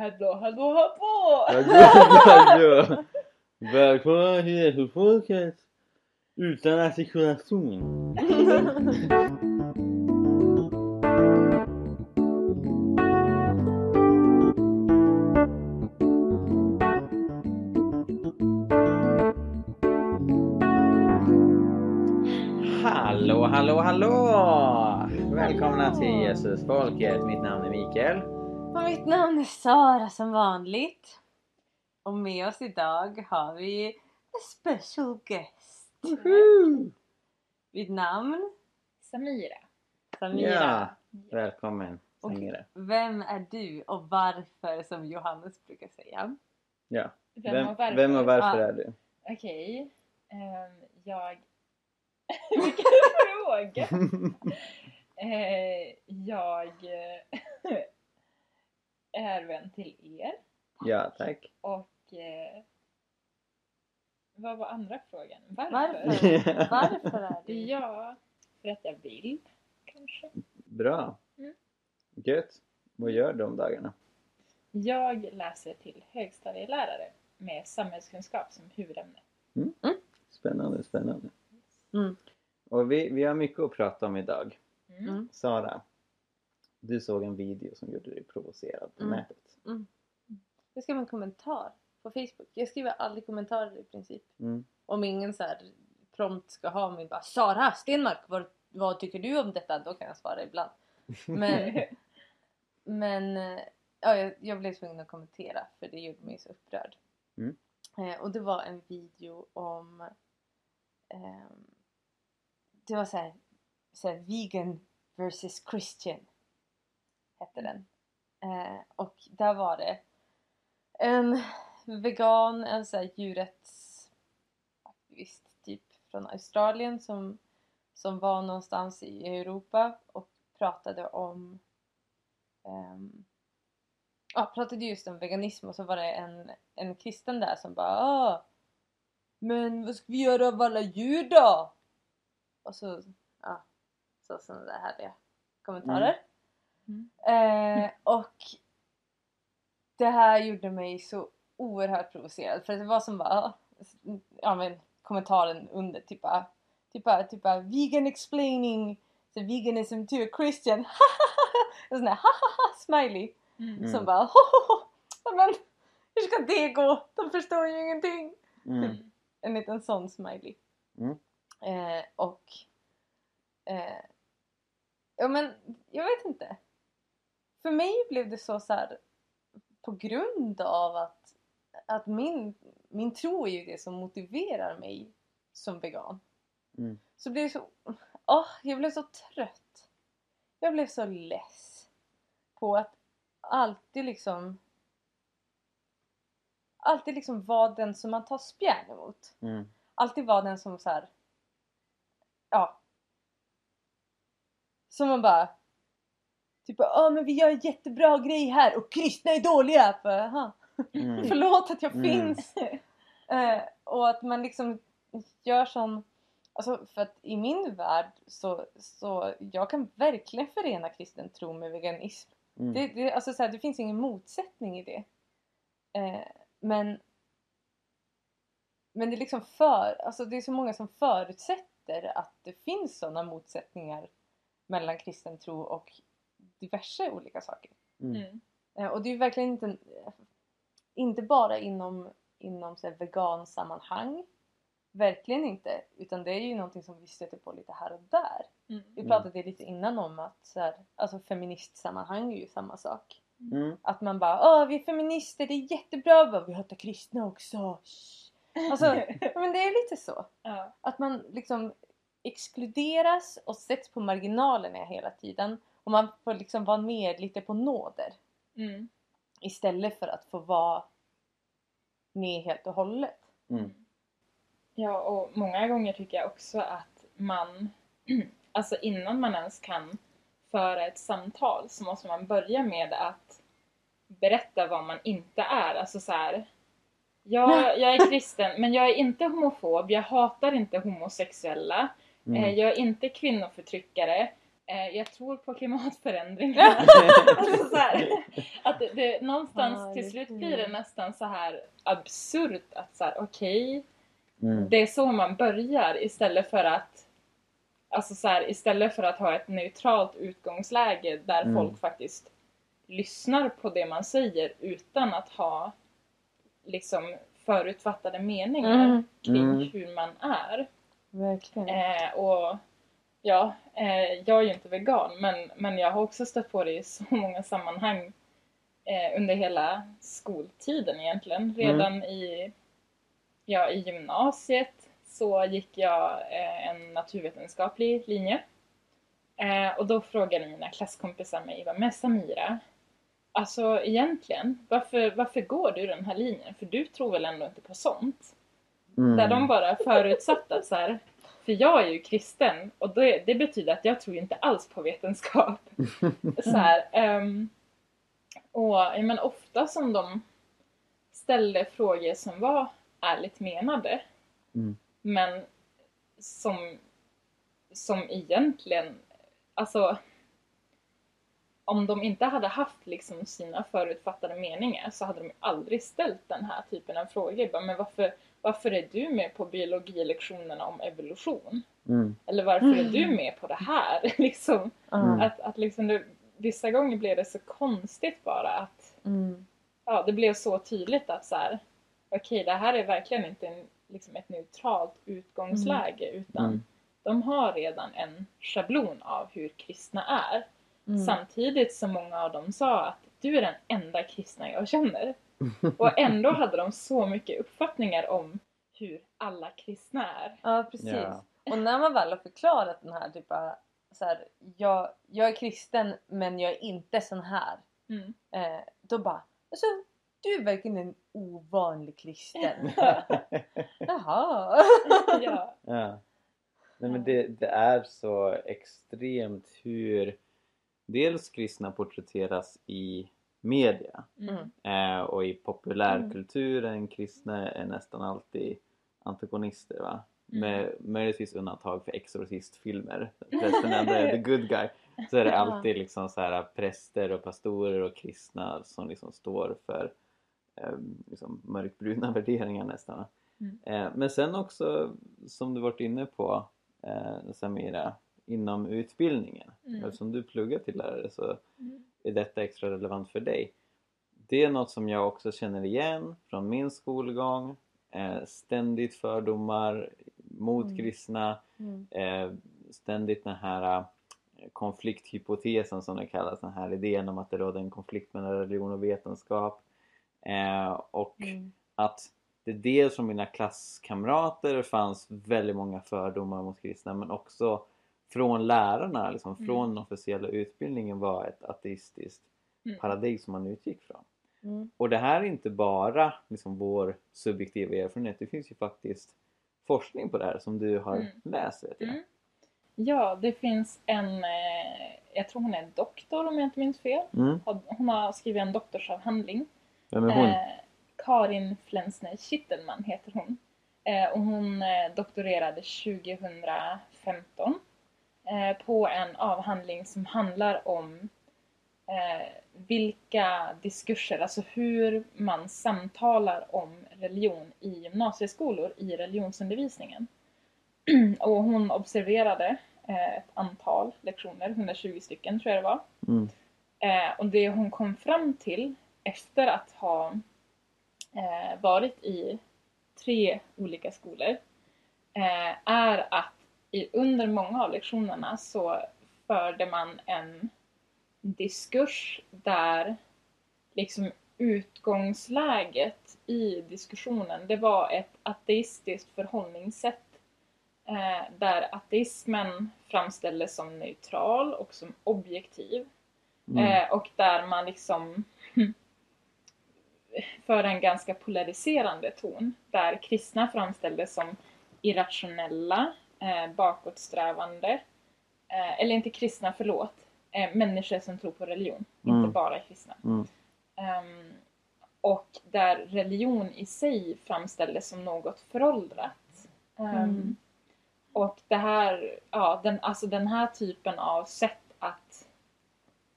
Hallå, hallå, hallå! Adjö, adjö. Välkomna till Ekofolket utan artikulation. Hallå, hallå, hallå! Välkomna till Jesusfolket. Mitt namn är Mikael. Och mitt namn är Sara som vanligt. Och med oss idag har vi a special guest. Vid namn Samira. Samira. Ja, välkommen Och Samira. vem är du och varför som Johannes brukar säga? Ja. Vem, Vem, och varför? vem och varför Ja. är du? Okej. ehm, jag... Vilken fråga! Eh, jag eh, är vän till er ja, tack. och eh, vad var andra frågan? Varför? Varför? Varför är du? Ja, för att jag vill kanske. Bra. Mm. Gött. Vad gör du om dagarna? Jag läser till högstadielärare med samhällskunskap som huvudämne. Spännande, spännande. Mm. Och vi, vi har mycket att prata om idag. Mm. Mm. Sara, du såg en video som gjorde dig provocerad på Mm. nätet. Jag skrev en kommentar på Facebook. Jag skriver aldrig kommentarer i princip. Mm. Om ingen så här prompt ska ha mig bara Sara Stenmark, vad, vad tycker du om detta? Då kan jag svara ibland. Men, men eh, ja, jag, jag blev tvungen att kommentera för det gjorde mig så upprörd. Mm. Eh, och det var en video om ehm, det var så här, så här vegan versus Christian hette den. Eh, och där var det en vegan, en så här djurrättsaktivist typ från Australien som, som var någonstans i Europa och pratade om um, ja, pratade just om veganism och så var det en, en kristen där som bara ah, Men vad ska vi göra av alla djur då? Och så, ja, så sådana där härliga kommentarer. Mm. Eh, och det här gjorde mig så oerhört provocerad för det var som bara, ja men kommentaren under typ bara, typ typ vegan explaining the veganism to a Christian en sån hahaha smiley Mm. Mm. som bara men hur ska det gå? De förstår ju ingenting. Mm. En liten sån smiley. Mm. Eh, och eh, ja men jag vet inte. För mig blev det så, så här på grund av att, att min, min tro är ju det som motiverar mig som vegan. Mm. Så blev det så, åh, jag blev så trött. Jag blev så less på att alltid liksom alltid liksom vara den som man tar spjärn emot Mm. alltid vara den som så här. Ja. Som man bara. Typ ja men vi gör en jättebra grej här och kristna är dåliga. För, aha. Mm. Förlåt att jag Mm. finns. Eh, och att man liksom gör som. Alltså för att i min värld så, så jag kan verkligen förena kristen tro med veganism. Mm. Det, det, alltså så här, det finns ingen motsättning i det. Eh, men men det är liksom för, alltså det är så många som förutsätter att det finns sådana motsättningar mellan kristen tro och diverse olika saker. Mm. Mm. Eh, och det är ju verkligen inte, inte bara inom, inom så här, vegansammanhang. Verkligen inte. Utan det är ju någonting som vi stöter på lite här och där. Mm. Vi Mm. pratade lite innan om att så här, alltså feministsammanhang är ju samma sak. Mm. Att man bara Åh vi är feminister, det är jättebra, Bara, vi hatar kristna också. Shh. Alltså, men det är lite så. Ja. Att man liksom exkluderas och sätts på marginalerna hela tiden. Och man får liksom vara med lite på nåder. Mm. Istället för att få vara med helt och hållet. Mm. Ja, och många gånger tycker jag också att man, alltså innan man ens kan föra ett samtal så måste man börja med att berätta vad man inte är. Alltså så här. Jag, jag är kristen, men jag är inte homofob, jag hatar inte homosexuella, Mm. eh, jag är inte kvinnoförtryckare, jag tror på klimatförändringar. alltså så här, att det, det, någonstans Ja, till slut blir det nästan så här absurt att så här, okej, Mm. det är så man börjar istället för att Alltså så här, istället för att ha ett neutralt utgångsläge där Mm. folk faktiskt lyssnar på det man säger utan att ha liksom förutfattade meningar Mm. kring Mm. hur man är. Verkligen. Eh, och ja, eh, jag är ju inte vegan men, men jag har också stött på det i så många sammanhang eh, under hela skoltiden egentligen. Redan i, ja, i gymnasiet så gick jag eh, en naturvetenskaplig linje. Eh, och då frågade mina klasskompisar mig, vad med Samira? Alltså egentligen, varför, varför går du den här linjen? För du tror väl ändå inte på sånt? Mm. Där de bara förutsatte att så här, för jag är ju kristen och det, det betyder att jag tror inte alls på vetenskap. så här, ehm, och jag menar, ofta som de ställde frågor som var ärligt menade Mm. men som, som egentligen, alltså om de inte hade haft liksom sina förutfattade meningar så hade de aldrig ställt den här typen av frågor. Bara, Men varför, varför är du med på biologilektionerna om evolution? Mm. Eller varför är du med på det här? liksom, Ja. att, att liksom det, vissa gånger blev det så konstigt bara att Mm. ja, det blev så tydligt att så här, okej, det här är verkligen inte en, liksom ett neutralt utgångsläge utan Mm. de har redan en schablon av hur kristna är. Mm. Samtidigt som många av dem sa att du är den enda kristna jag känner. Och ändå hade de så mycket uppfattningar om hur alla kristna är. Ja, precis. Ja. Och när man väl har förklarat den här typen så här, jag, jag är kristen men jag är inte sån här. Mm. Eh, då bara, alltså du är verkligen en ovanlig kristen. Jaha. ja. Ja. Nej, men det, det är så extremt hur dels kristna porträtteras i media Mm. eh, och i populärkulturen. Kristna är nästan alltid antagonister va? Mm. Med möjligtvis undantag för exorcistfilmer. Resten ändå är the good guy. Så är det alltid liksom så här präster och pastorer och kristna som liksom står för eh, liksom mörkbruna värderingar nästan. Mm. Eh, men sen också som du varit inne på eh, Samira inom utbildningen. Mm. Eftersom du pluggar till lärare så Mm. är detta extra relevant för dig. Det är något som jag också känner igen från min skolgång. Eh, ständigt fördomar mot Mm. kristna. Mm. Eh, ständigt den här eh, konflikthypotesen som det kallas. Den här idén om att det råder en konflikt mellan religion och vetenskap. Eh, och Mm. att det dels från mina klasskamrater fanns väldigt många fördomar mot kristna men också från lärarna, liksom, Mm. från den officiella utbildningen var ett ateistiskt Mm. paradigm som man utgick från. Mm. Och det här är inte bara liksom, vår subjektiva erfarenhet, det finns ju faktiskt forskning på det här som du har Mm. läst vet jag. Mm. Ja, det finns en, eh, jag tror hon är doktor om jag inte minns fel. Mm. Hon har skrivit en doktorsavhandling. Vem är hon? Eh, Karin Flensner Kittelman heter hon. Eh, och hon eh, doktorerade 2015 eh, på en avhandling som handlar om eh, vilka diskurser, alltså hur man samtalar om religion i gymnasieskolor i religionsundervisningen. och hon observerade eh, ett antal lektioner, 120 stycken tror jag det var. Mm. Eh, och det hon kom fram till efter att ha eh, varit i tre olika skolor eh, är att i, under många av lektionerna så förde man en diskurs där liksom utgångsläget i diskussionen det var ett ateistiskt förhållningssätt eh, där ateismen framställdes som neutral och som objektiv Mm. Eh, och där man liksom för en ganska polariserande ton. Där kristna framställdes som irrationella, eh, bakåtsträvande, eh, eller inte kristna, förlåt, eh, människor som tror på religion, Mm. inte bara kristna. Mm. Ehm, och där religion i sig framställdes som något föråldrat. Ehm, Mm. Och det här, ja, den, alltså den här typen av sätt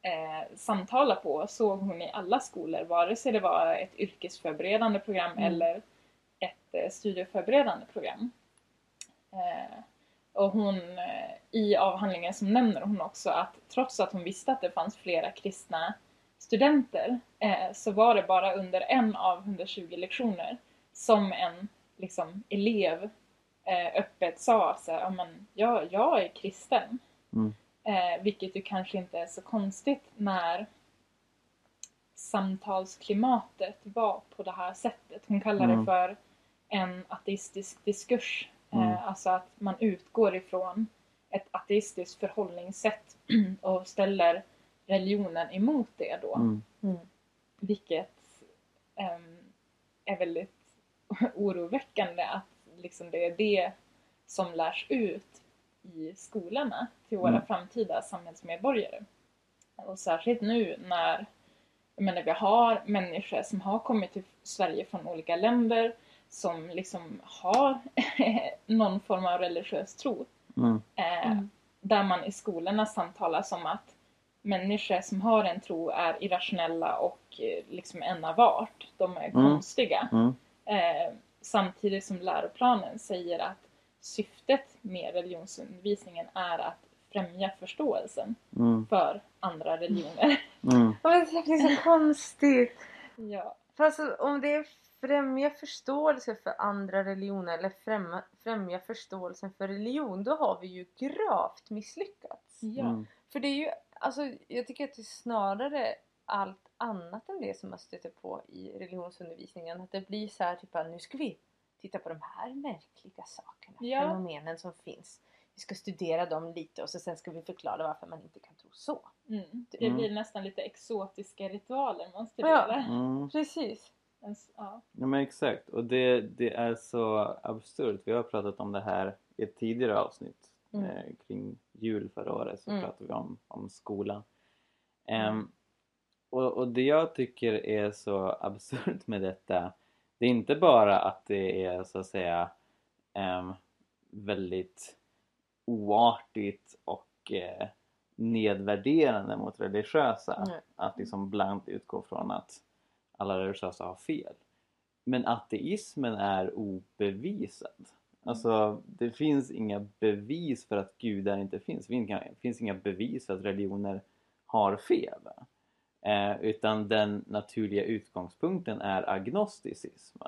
eh, samtala på såg hon i alla skolor, vare sig det var ett yrkesförberedande program Mm. eller ett eh, studieförberedande program. Och hon, eh, i avhandlingen så nämner hon också att trots att hon visste att det fanns flera kristna studenter eh, så var det bara under en av 120 lektioner som en liksom, elev eh, öppet sa så här, men jag, jag är kristen. Mm. Eh, vilket ju kanske inte är så konstigt när samtalsklimatet var på det här sättet. Hon kallar Mm. det för en ateistisk diskurs. Mm. Eh, alltså att man utgår ifrån ett ateistiskt förhållningssätt och ställer religionen emot det då. Mm. Mm. Vilket ehm, är väldigt oroväckande att liksom det är det som lärs ut i skolorna till våra Mm. framtida samhällsmedborgare. Och särskilt nu när jag menar, vi har människor som har kommit till Sverige från olika länder som liksom har någon form av religiös tro. Mm. Eh, Mm. Där man i skolorna samtalar som att människor som har en tro är irrationella och eh, liksom en av art. De är Mm. konstiga. Mm. Eh, samtidigt som läroplanen säger att syftet med religionsundervisningen är att främja förståelsen Mm. för andra religioner. Mm. Det är så konstigt. ja. För alltså, om det är främja förståelse för andra religioner eller främja, främja förståelsen för religion, då har vi ju gravt misslyckats. Ja. Mm. För det är ju, alltså jag tycker att det är snarare allt annat än det som man stöter på i religionsundervisningen. Att det blir så här typ att nu ska vi titta på de här märkliga sakerna, Ja. fenomenen som finns. Vi ska studera dem lite och så sen ska vi förklara varför man inte kan tro så. Mm. Det Mm. blir nästan lite exotiska ritualer man Ja. studerar. Mm. Precis. S- Ja. Ja men exakt och det, det är så absurt. Vi har pratat om det här i ett tidigare avsnitt Mm. eh, kring jul förra året så Mm. pratade vi om, om skolan. Ehm, och, och det jag tycker är så absurt med detta det är inte bara att det är så att säga ehm, väldigt oartigt och eh, nedvärderande mot religiösa Mm. att liksom blankt utgå från att alla religiösa har fel. Men ateismen är obevisad. Alltså det finns inga bevis för att gudar inte finns. Det finns inga, bevis för att religioner har fel. Eh, utan den naturliga utgångspunkten är agnosticism.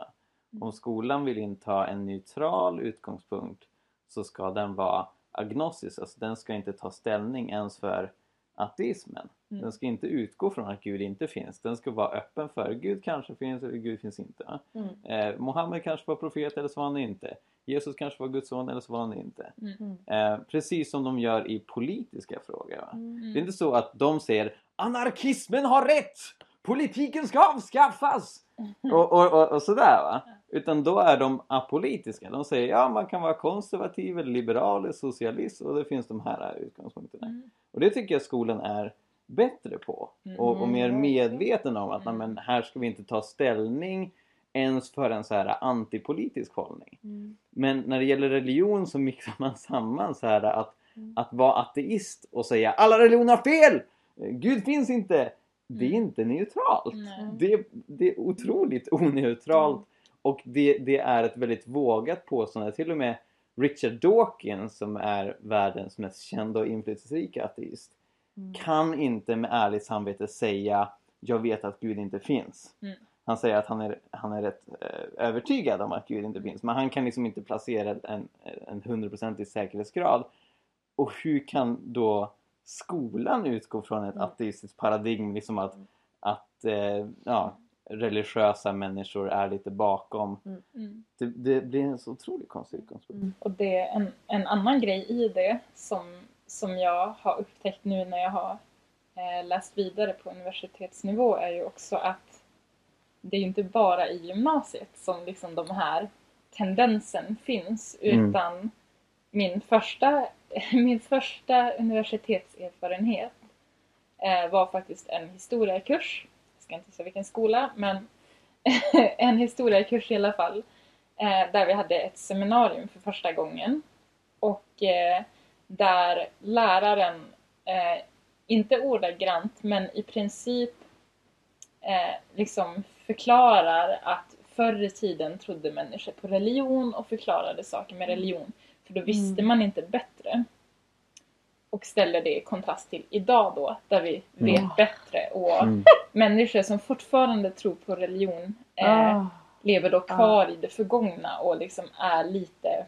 Om skolan vill inta en neutral utgångspunkt så ska den vara agnostisk, alltså den ska inte ta ställning ens för ateismen. Mm. Den ska inte utgå från att Gud inte finns. Den ska vara öppen för Gud kanske finns eller Gud finns inte. Mm. Eh, Mohammed kanske var profet eller så var han inte. Jesus kanske var Guds son eller så var han inte. Mm. Eh, precis som de gör i politiska frågor. Mm. Det är inte så att de säger anarkismen har rätt! Politiken ska avskaffas! Och, och, och, och sådär va. Utan då är de apolitiska. De säger ja man kan vara konservativ eller liberal eller socialist och det finns de här utgångspunkterna. Och det tycker jag skolan är bättre på. Mm. Och, och mer Mm. medveten om att men, här ska vi inte ta ställning ens för en så här antipolitisk hållning. Mm. Men när det gäller religion så mixar man samman så här att, Mm. att vara ateist och säga alla religioner har fel! Gud finns inte! Det är Mm. inte neutralt. Det, det är otroligt oneutralt och det, det är ett väldigt vågat påstående. Till och med Richard Dawkins som är världens mest kända och inflytelserika ateist Mm. kan inte med ärligt samvete säga jag vet att Gud inte finns. Mm. Han säger att han är, han är rätt eh, övertygad om att Gud inte finns men han kan liksom inte placera en, en hundraprocentig säkerhetsgrad. Och hur kan då skolan utgå från ett Mm. ateistiskt paradigm liksom att, att eh, ja, religiösa människor är lite bakom. Mm. Det, det blir en så otroligt konstig utgångspunkt. Mm. Och det är en, en annan grej i det som, som jag har upptäckt nu när jag har eh, läst vidare på universitetsnivå är ju också att det är ju inte bara i gymnasiet som liksom de här tendensen finns Mm. utan min första, min första universitetserfarenhet eh, var faktiskt en historiekurs. Ska inte säga vilken skola men en historiekurs i alla fall eh, där vi hade ett seminarium för första gången och eh, där läraren eh, inte ordagrant, men i princip liksom förklarar att förr i tiden trodde människor på religion och förklarade saker med religion. För då visste Mm. man inte bättre. Och ställer det i kontrast till idag då, där vi vet Mm. bättre. Och Mm. människor som fortfarande tror på religion eh, Ah. lever då kvar i det förgångna och liksom är lite,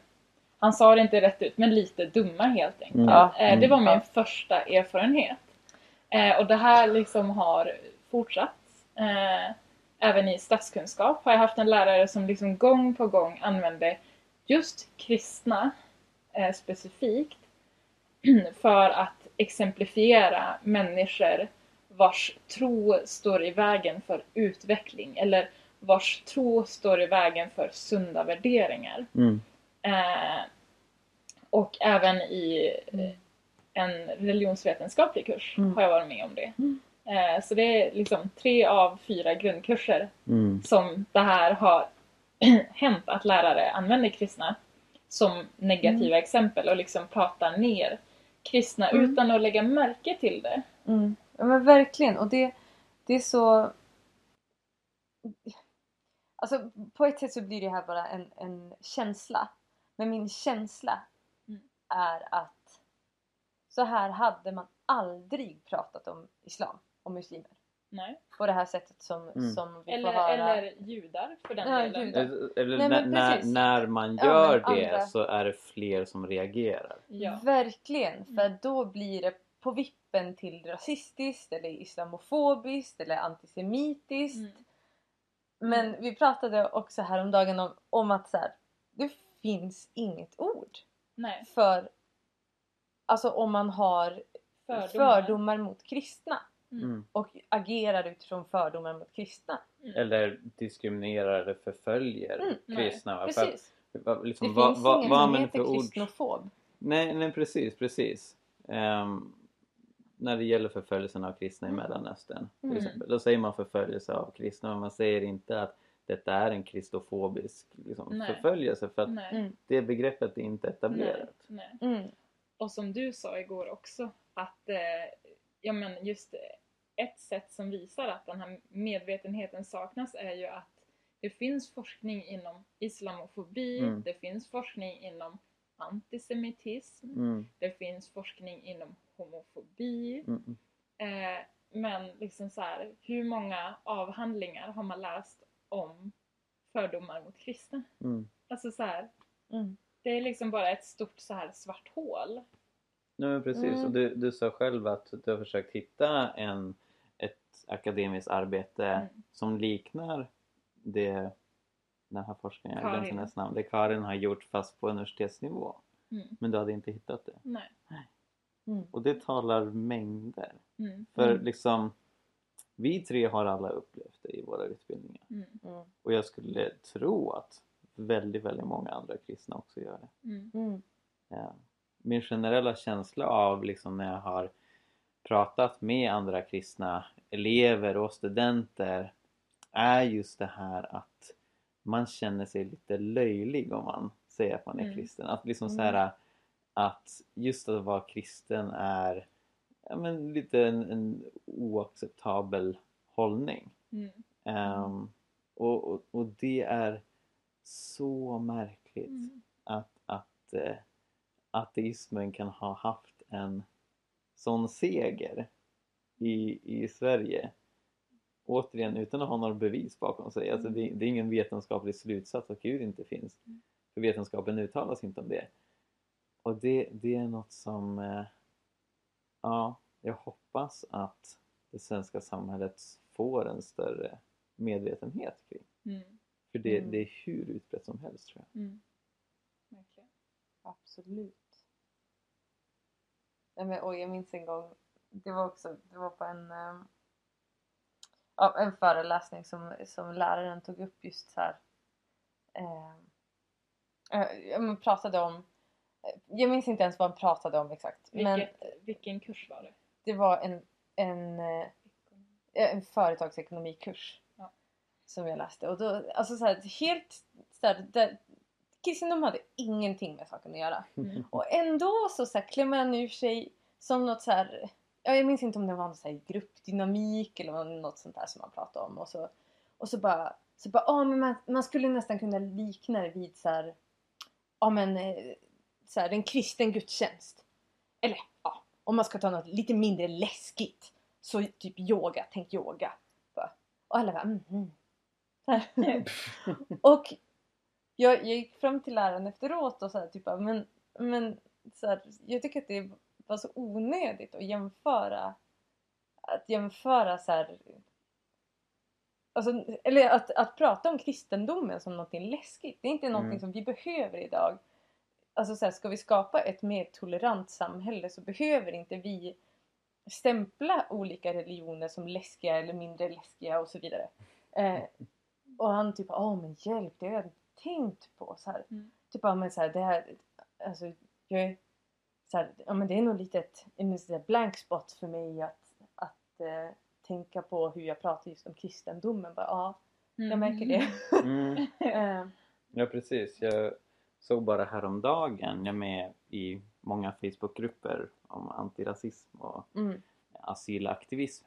han sa det inte rätt ut, men lite dumma helt enkelt. Mm. Eh, det var min första erfarenhet. Eh, och det här liksom har fortsatt. Eh, även i statskunskap har jag haft en lärare som liksom gång på gång använde just kristna eh, specifikt för att exemplifiera människor vars tro står i vägen för utveckling eller vars tro står i vägen för sunda värderingar. Mm. Eh, och även i eh, en religionsvetenskaplig kurs Mm. har jag varit med om det. Mm. Eh, så det är liksom tre av fyra grundkurser Mm. som det här har hänt att lärare använder kristna som negativa exempel och liksom pratar ner kristna Mm. utan att lägga märke till det. Mm. Ja men verkligen och det, det är så... Alltså på ett sätt så blir det här bara en, en känsla. Men min känsla Mm. är att så här hade man aldrig pratat om islam och muslimer. Nej. På det här sättet som, Mm. som vi Eller, får höra. eller judar för den Ja, delen. judar. Eller eller Nej, när, när, man Ja, gör men det andra- så är det fler som reagerar. Ja. Verkligen! För Mm. då blir det på vippen till rasistiskt eller islamofobiskt eller antisemitiskt. Mm. Men vi pratade också häromdagen om, om att så här, det finns inget ord Nej, för alltså om man har fördomar. fördomar mot kristna Mm. Mm. och agerar utifrån fördomar mot kristna. Eller diskriminerar eller förföljer Mm, nej, kristna. va? För Precis! vad- Det liksom, finns vad, ingen vad som heter ord? kristnofob. Nej, nej precis, precis. Ehm, när det gäller förföljelsen av kristna i Mm. Mellanöstern till Mm. exempel. Då säger man förföljelse av kristna men man säger inte att detta är en kristofobisk liksom, Nej. förföljelse för att Nej. Mm. det begreppet är inte etablerat. Nej. Mm. Och som du sa igår också, att eh, ja, men just ett sätt som visar att den här medvetenheten saknas är ju att det finns forskning inom islamofobi, Mm. det finns forskning inom antisemitism, Mm, det finns forskning inom homofobi. mm, Eh, men liksom så här, hur många avhandlingar har man läst om fördomar mot kristna? mm. Alltså så här, Mm. det är liksom bara ett stort så här svart hål. Nej, men precis, Mm. och du, du sa själv att du har försökt hitta en, ett akademiskt arbete Mm. som liknar det den här forskningen, Karin. glömde hennes namn, det Karin har gjort fast på universitetsnivå. Mm. Men du hade inte hittat det. Nej. Mm. Och det talar mängder. Mm. För Mm. liksom, vi tre har alla upplevt det i våra utbildningar. Mm. Mm. Och jag skulle tro att väldigt, väldigt många andra kristna också gör det. Mm. Mm. Ja. Min generella känsla av liksom när jag har pratat med andra kristna elever och studenter är just det här att man känner sig lite löjlig om man säger att man är Mm. kristen. Att liksom så Mm. här, att just att vara kristen är ja, men lite en, en oacceptabel hållning. Mm. Ehm, och, och, och det är så märkligt Mm. att, att eh, ateismen kan ha haft en sån seger i, i Sverige. Återigen utan att ha några bevis bakom sig. Alltså det, det är ingen vetenskaplig slutsats att Gud inte finns. För vetenskapen uttalas inte om det. Och det, det är något som eh, ja, jag hoppas att det svenska samhället får en större medvetenhet kring. Mm. För det, Mm. det är hur utbrett som helst tror jag. Mm. Absolut. Nej, men, och jag minns en gång, det var också det var på en, eh, ja, en föreläsning som, som läraren tog upp just så här. Eh, eh, men pratade om, eh, jag minns inte ens vad han pratade om exakt. Men Vilket, vilken kurs var det? det var en, en, eh, en företagsekonomikurs Ja. som jag läste. Och då, alltså så här, helt så här, där, kristendom hade ingenting med saken att göra. Mm. Och ändå så, så här, klämmer han ur sig som något så här, ja, jag minns inte om det var någon så här gruppdynamik eller något sånt där som man pratade om och så, och så bara, så bara ja, men man, man skulle nästan kunna likna det vid så här, ja men eh, så här, en kristen gudstjänst. Eller ja, om man ska ta något lite mindre läskigt så typ yoga, tänk yoga. Bara. Och alla bara mm, mm. Och jag, jag gick fram till läraren efteråt och sa typ men, men så här, jag tycker att det var så onödigt att jämföra att jämföra så här, alltså, eller att, att prata om kristendomen som någonting läskigt. Det är inte någonting Mm. som vi behöver idag. Alltså så här, ska vi skapa ett mer tolerant samhälle så behöver inte vi stämpla olika religioner som läskiga eller mindre läskiga och så vidare. Eh, och han typ åh men hjälp, det inte tänkt på. Så här. Mm. Typ ja men så här, det här, alltså jag är så här, ja men det är nog lite ett, där blank spot för mig att, att eh, tänka på hur jag pratar just om kristendomen. Bara, ja, jag märker det. Mm. Eh, Ja precis. Jag såg bara häromdagen, jag är med i många Facebookgrupper om antirasism och mm, asylaktivism.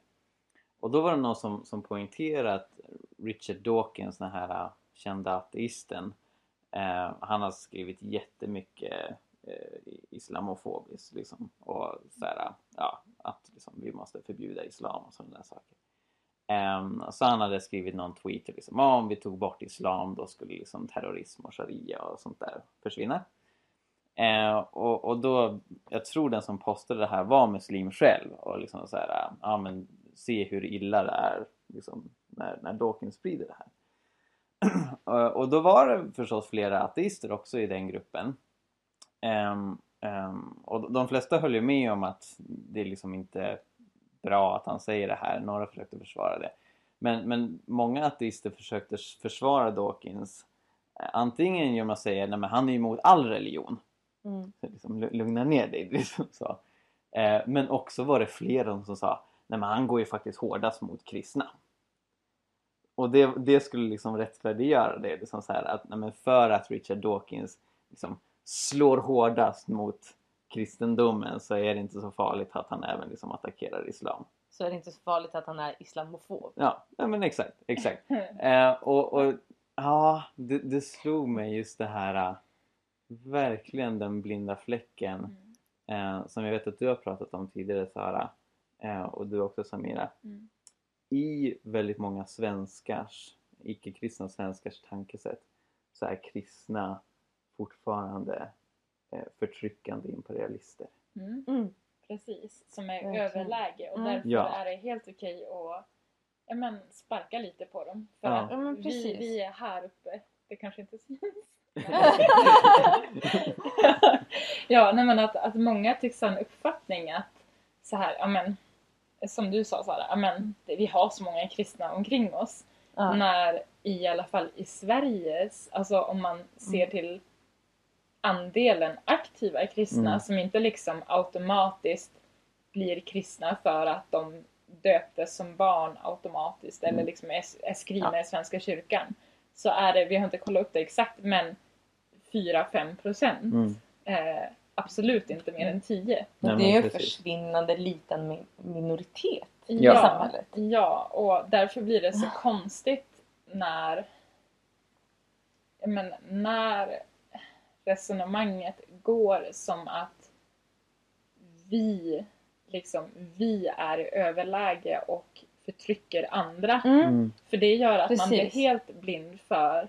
Och då var det någon som, som poängterade att Richard Dawkins, den här kända ateisten, eh, han har skrivit jättemycket eh, islamofobiskt liksom. Och så här, ja, att liksom, vi måste förbjuda islam och sådana där saker. Eh, så han hade skrivit någon tweet liksom, ah, om vi tog bort islam då skulle liksom terrorism och sharia och sånt där försvinna. Eh, och, och då, jag tror den som postade det här var muslim själv och liksom så här, ja men se hur illa det är liksom, när, när Dawkins sprider det här och, och då var det förstås flera ateister också i den gruppen. Ehm, ehm, och de flesta höll ju med om att det är liksom inte bra att han säger det här. Några försökte försvara det. Men, men många ateister försökte försvara Dawkins eh, antingen genom att säga att han är emot all religion. mm, Så liksom, lu- lugna ner dig. Liksom så. Eh, men också var det flera som sa nej men han går ju faktiskt hårdast mot kristna. Och det, det skulle liksom rättfärdiggöra det. Liksom så här, att, nej för att Richard Dawkins liksom slår hårdast mot kristendomen så är det inte så farligt att han även liksom attackerar islam. så är det inte så farligt att han är islamofob. Ja, ja men exakt. exakt. Eh, och, och ja, det, det slog mig just det här eh, verkligen den blinda fläcken Mm. eh, som jag vet att du har pratat om tidigare Sara eh, och du också Samira. Mm. I väldigt många svenskars, icke-kristna svenskars tankesätt så är kristna fortfarande eh, förtryckande imperialister. Mm. Mm, Precis, som är Verkligen. överläge och Mm. därför Ja. är det helt okej att ja, men, sparka lite på dem. För Ja. att Ja, men vi, vi är här uppe. Det kanske inte syns. ja, nej men att, att många tycks ha en uppfattning att så här, ja men som du sa Sara, ja men det- vi har så många kristna omkring oss. ja. När i alla fall i Sveriges, alltså om man ser Mm. till andelen aktiva kristna Mm. som inte liksom automatiskt blir kristna för att de döptes som barn automatiskt eller Mm. liksom är, är skrivna i Svenska kyrkan. Så är det, vi har inte kollat upp det exakt, men 4-5 procent. Mm. Eh, absolut inte mer än 10. Nej, det är ju en precis. försvinnande liten mi- minoritet i Ja. samhället. Ja, och därför blir det så konstigt när men, när resonemanget går som att vi liksom, vi är i överläge och förtrycker andra. Mm. Mm. För det gör att man blir Precis. helt blind för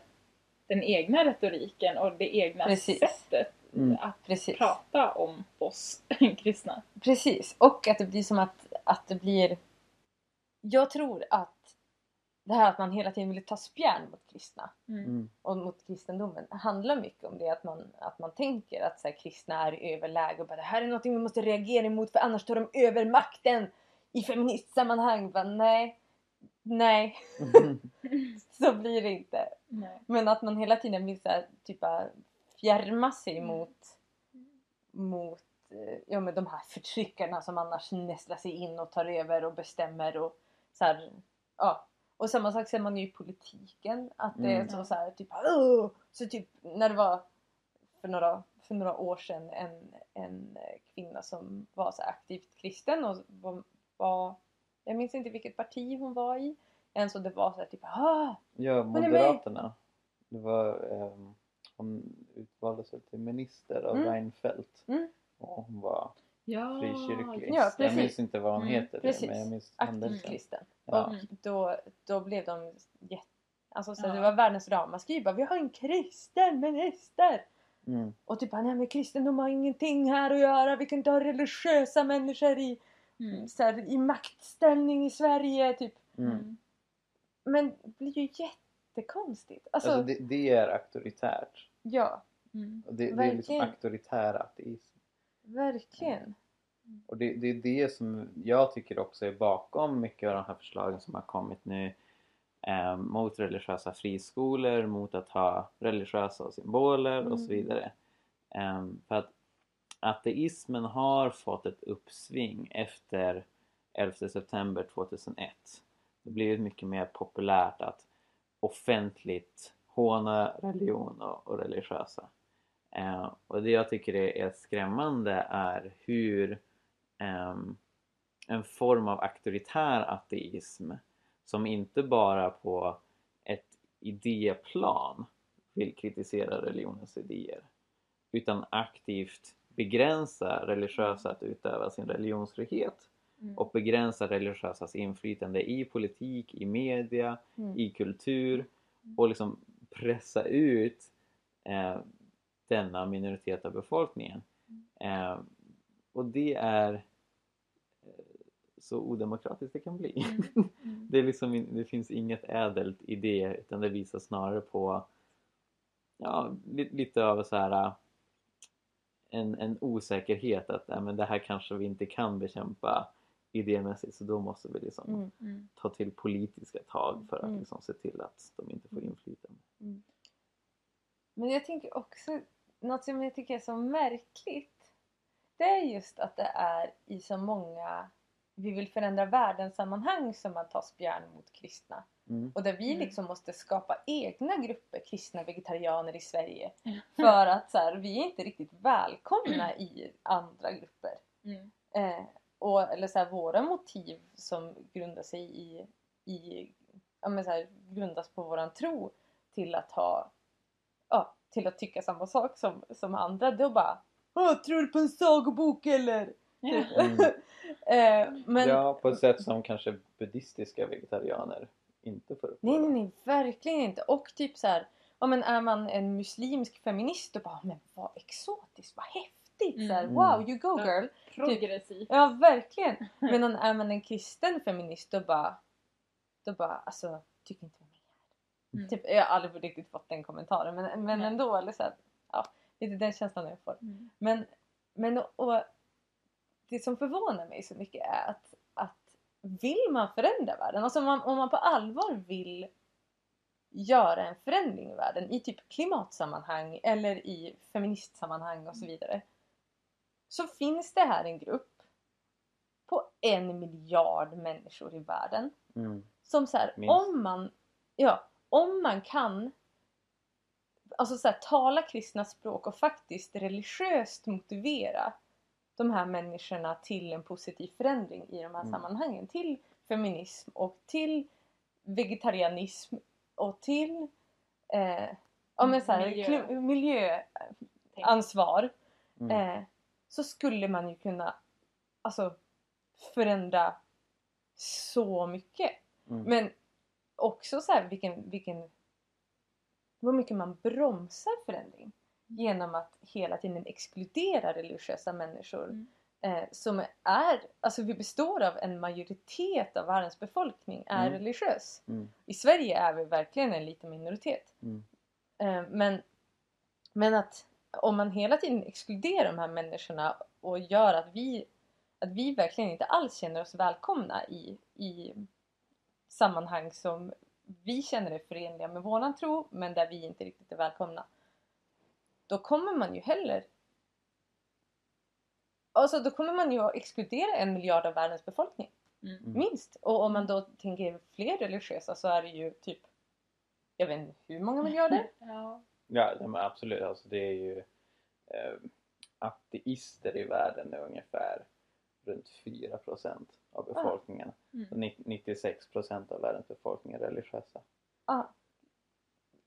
den egna retoriken och det egna Precis. sättet Mm. att Precis. prata om oss kristna. Precis, och att det blir som att, att det blir... Jag tror att det här att man hela tiden vill ta spjärn mot kristna Mm. Mm. och mot kristendomen handlar mycket om det att man, att man tänker att så här, kristna är i överläge och bara det här är något vi måste reagera emot för annars tar de över makten i feministsammanhang. Bara, nej, nej, så blir det inte. Nej. Men att man hela tiden vill så här, typ fjärma sig Mm. mot, mot eh, ja, men de här förtryckarna som annars nästlar sig in och tar över och bestämmer. Och, så här, ja. och samma sak ser man ju i politiken. Att det är Mm. så, så här, typ, "Åh!" så typ när det var för några, för några år sedan en, en kvinna som var så aktivt kristen och var, var jag minns inte vilket parti hon var i. En så det var så här typ ah, Ja, är. Moderaterna. Det var, ehm, hon utvaldes väl till minister av Mm. Reinfeldt. Mm. Och hon var Ja, frikyrklig. Ja, jag minns inte vad hon Mm, heter precis. men jag minns aktivt händelsen. kristen. Ja. Och då, då blev de jätte... Alltså så Ja. det var världens ramaskri vi har en kristen minister! Mm. Och typ nej men kristendom har ingenting här att göra, vi kan inte ha religiösa människor i, Mm. så här, i maktställning i Sverige typ. Mm. Mm. Men det blir ju jättekonstigt. Alltså, Alltså det, det är auktoritärt. Ja, Mm. Och det, det är liksom auktoritär ateism. verkligen. Och det, det är det som jag tycker också är bakom mycket av de här förslagen som har kommit nu eh, mot religiösa friskolor, mot att ha religiösa symboler och så Mm. vidare. Eh, för att ateismen har fått ett uppsving efter 11 september 2001. Det blivit mycket mer populärt att offentligt håna religion och, religiösa. Eh, och det jag tycker är, är skrämmande är hur ehm, en form av auktoritär ateism som inte bara på ett idéplan vill kritisera religionens idéer utan aktivt begränsa religiösa att utöva sin religionsfrihet Mm. och begränsa religiösas inflytande i politik, i media, Mm. i kultur och liksom pressa ut eh, denna minoritet av befolkningen. Eh, och det är eh, så odemokratiskt det kan bli. Mm. Mm. det, är liksom, det finns inget ädelt i det utan det visar snarare på ja, li, lite av så här äh, en, en osäkerhet att äh, men det här kanske vi inte kan bekämpa idémässigt så då måste vi liksom Mm. Mm. ta till politiska tag för att Mm. liksom se till att de inte får inflytande. Men jag tänker också, något som jag tycker är så märkligt det är just att det är i så många vi vill förändra världen-sammanhang som man tar spjärn mot kristna. Mm. Och där vi Mm. liksom måste skapa egna grupper kristna vegetarianer i Sverige. Mm. För att så här, vi är inte riktigt välkomna i andra grupper. Mm. Eh, och, eller så här, våra motiv som grundar sig i, i ja, men så här, grundas på våran tro till att ha ja, till att tycka samma sak som, som andra. Då bara Åh, tror du på en sagobok eller? Ja. Mm. eh, men Ja, på ett sätt som kanske buddhistiska vegetarianer inte får uppleva. nej, nej, nej, verkligen inte. Och typ så här, ja, men är man en muslimsk feminist och bara men vad exotiskt, vad häftigt! Så här, Mm. wow, you go Ja. girl! Progressivt. Ja, verkligen! Men är man en kristen feminist då bara, då bara alltså, tycker inte om här. Mm. Typ, jag har aldrig riktigt fått den kommentaren men, men Nej. ändå, eller så här, ja, lite den känslan jag får. Mm. Men, men och, det som förvånar mig så mycket är att, att vill man förändra världen, alltså om man, om man på allvar vill göra en förändring i världen i typ klimatsammanhang eller i feministsammanhang och så vidare. Så finns det här en grupp på en miljard människor i världen Mm. som så här, om man, ja, om man kan alltså så här, tala kristna språk och faktiskt religiöst motivera de här människorna till en positiv förändring i de här Mm. sammanhangen. Till feminism och till vegetarianism och till eh, ja, men så här, Miljö. Tänk. Mm. Eh, så skulle man ju kunna alltså, förändra så mycket. Mm. Men också så här vilken, vilken vad mycket man bromsar förändring genom att hela tiden exkludera religiösa människor Mm. eh, som är, alltså vi består av en majoritet av världens befolkning är Mm. religiös. Mm. I Sverige är vi verkligen en liten minoritet. Mm. Eh, men, men att om man hela tiden exkluderar de här människorna och gör att vi, att vi verkligen inte alls känner oss välkomna i, i sammanhang som vi känner är förenliga med våran tro men där vi inte riktigt är välkomna. Då kommer man ju heller Alltså då kommer man ju att exkludera en miljard av världens befolkning. Mm. Minst. Och om man då tänker fler religiösa så är det ju typ jag vet inte hur många miljarder? Ja. Ja, men absolut. Alltså, det är ju eh, ateister i världen är ungefär runt 4% av befolkningen. Mm. Och ni- 96% av världens befolkning är religiösa. Ah,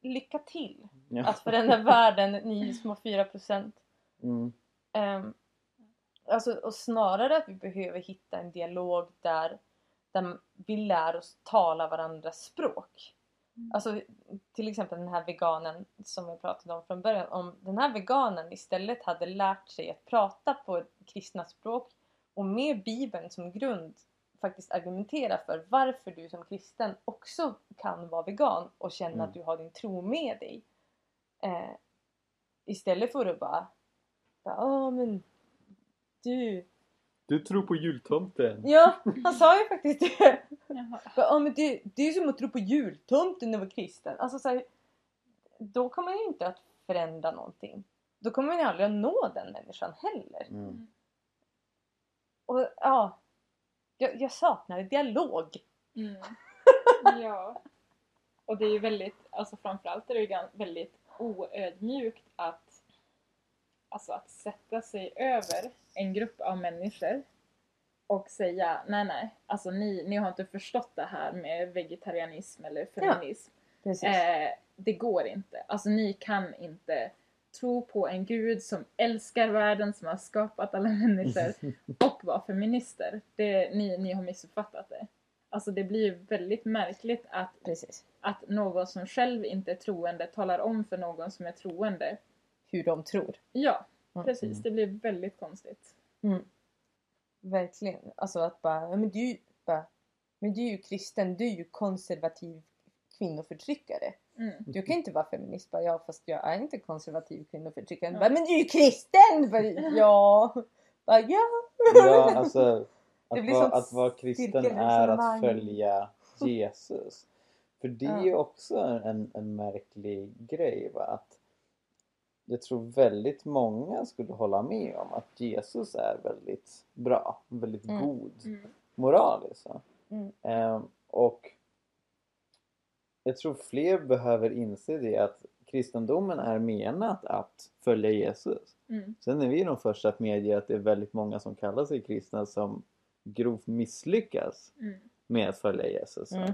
lycka till Ja. att förändra världen, ni små 4%. Mm. Um, alltså, och snarare att vi behöver hitta en dialog där, där vi lär oss tala varandras språk. Mm. Alltså till exempel den här veganen som vi pratade om från början. Om den här veganen istället hade lärt sig att prata på kristna språk och med bibeln som grund faktiskt argumentera för varför du som kristen också kan vara vegan och känna Mm. att du har din tro med dig. Eh, istället för att bara Ja men du. Du tror på jultomten? Ja han sa ju faktiskt det. Jaha. Ja men det, det är som att tro på jultomten när man var kristen. Alltså så här, Då kommer man ju inte att förändra någonting. Då kommer man ju aldrig att nå den människan heller. Mm. Och ja. Jag, jag saknar dialog. Mm. Ja. Och det är ju väldigt, alltså framförallt är det ju väldigt oödmjukt att, alltså att sätta sig över en grupp av människor och säga nej nej, alltså ni, ni har inte förstått det här med vegetarianism eller feminism. Precis. Eh, det går inte. Alltså ni kan inte tro på en gud som älskar världen, som har skapat alla människor och vara feminister. Det, ni, ni har missuppfattat det. Alltså det blir ju väldigt märkligt att, Precis. att någon som själv inte är troende talar om för någon som är troende. Hur de tror. Ja. Precis. Det blir väldigt konstigt. Mm. Verkligen. Alltså att bara, ja, men du, är ju- bara, men du är ju kristen, du är ju konservativ kvinnoförtryckare. Mm. Du kan inte vara feminist. Bara, ja fast jag är inte konservativ kvinnoförtryckare. Ja. Bara, men du är ju kristen! Bara, ja. Bara, ja. Ja, alltså Det att blir vara, att vara kristen är att följa Jesus. För det är ju också en, en märklig grej. Va? Att jag tror väldigt många skulle hålla med om att Jesus är väldigt bra, väldigt Mm. god Mm. moraliskt. va? Mm. Ehm, och jag tror fler behöver inse det att kristendomen är menat att följa Jesus. Mm. Sen är vi de första att medge att det är väldigt många som kallar sig kristna som grovt misslyckas Mm. med att följa Jesus. Mm.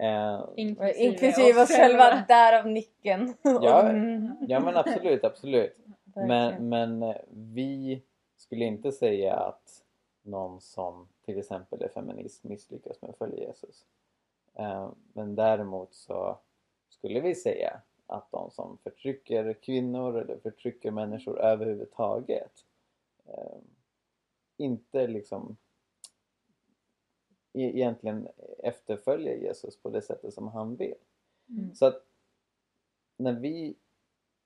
Eh, Inklusive oss själva, därav nicken. Ja. Ja men absolut, absolut. Men, men eh, vi skulle inte säga att någon som till exempel är feminist misslyckas med att följa Jesus. Eh, Men däremot så skulle vi säga att de som förtrycker kvinnor eller förtrycker människor överhuvudtaget eh, inte liksom egentligen efterföljer Jesus på det sättet som han vill. Mm. Så att när vi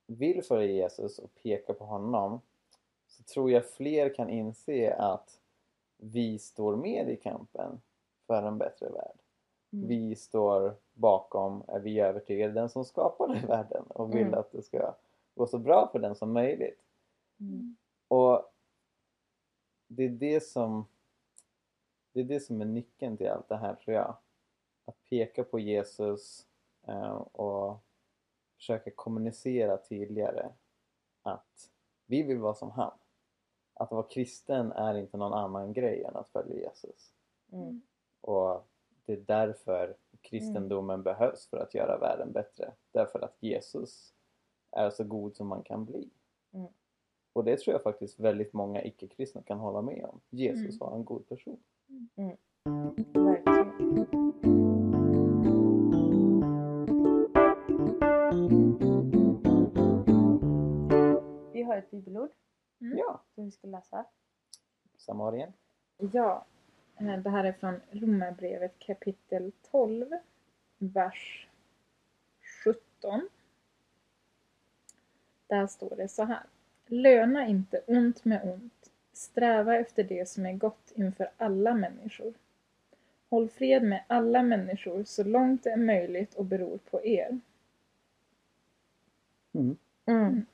vill följa Jesus och peka på honom så tror jag fler kan inse att vi står med i kampen för en bättre värld. Mm. Vi står bakom, är vi övertygade, den som skapade världen och vill Mm. att det ska gå så bra för den som möjligt. Mm. Och det är det som det är det som är nyckeln till allt det här tror jag. Att peka på Jesus eh, och försöka kommunicera tydligare att vi vill vara som han. Att vara kristen är inte någon annan grej än att följa Jesus. Mm. Och det är därför kristendomen behövs för att göra världen bättre. Därför att Jesus är så god som man kan bli. Mm. Och det tror jag faktiskt väldigt många icke-kristna kan hålla med om. Jesus Mm. var en god person. Verkligen. Vi har ett bibelord Mm. Ja, som vi ska läsa. Samarien. Ja, eh, det här är från Romarbrevet kapitel 12, vers 17. Där står det så här. Löna inte ont med ont. Sträva efter det som är gott inför alla människor. Håll fred med alla människor så långt det är möjligt och beror på er. Mm. Mm.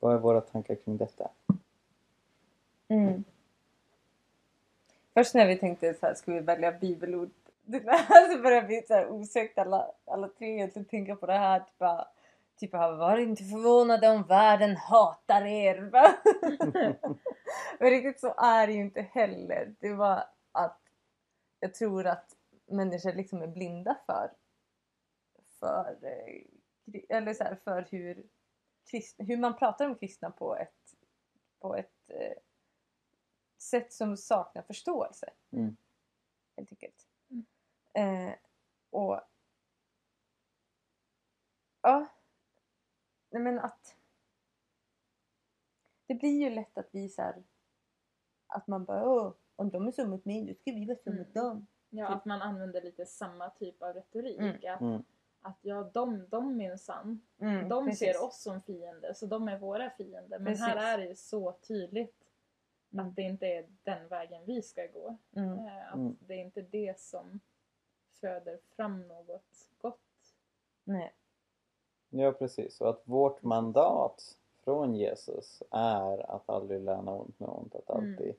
Vad är våra tankar kring detta? Mm. Först när vi tänkte så här, ska vi välja bibelord? Så började vi så här osökt alla, alla tre egentligen tänka på det här. Typ, bara, typ har varit inte förvånade om världen hatar er. Men riktigt så är det ju inte heller. Det var att jag tror att människor liksom är blinda för för, eh, eller så här, för hur, krist, hur man pratar om kristna på ett, på ett eh, sätt som saknar förståelse. Mm. Helt enkelt. Mm. Eh, och ja, nej men att det blir ju lätt att vi så här, att man bara Åh, om de är så mot mig, då ska vi vara så Mm. mot dem. Ja, att man använder lite samma typ av retorik. Mm. Att, Mm. att ja, de, de minsann, Mm, de precis. ser oss som fiender så de är våra fiender. Men här Precis. är det ju så tydligt Mm. att det inte är den vägen vi ska gå. Mm. Eh, Att Mm. det är inte det som föder fram något gott. Nej. Ja precis, och att vårt mandat från Jesus är att aldrig löna ont med ont, att Mm. alltid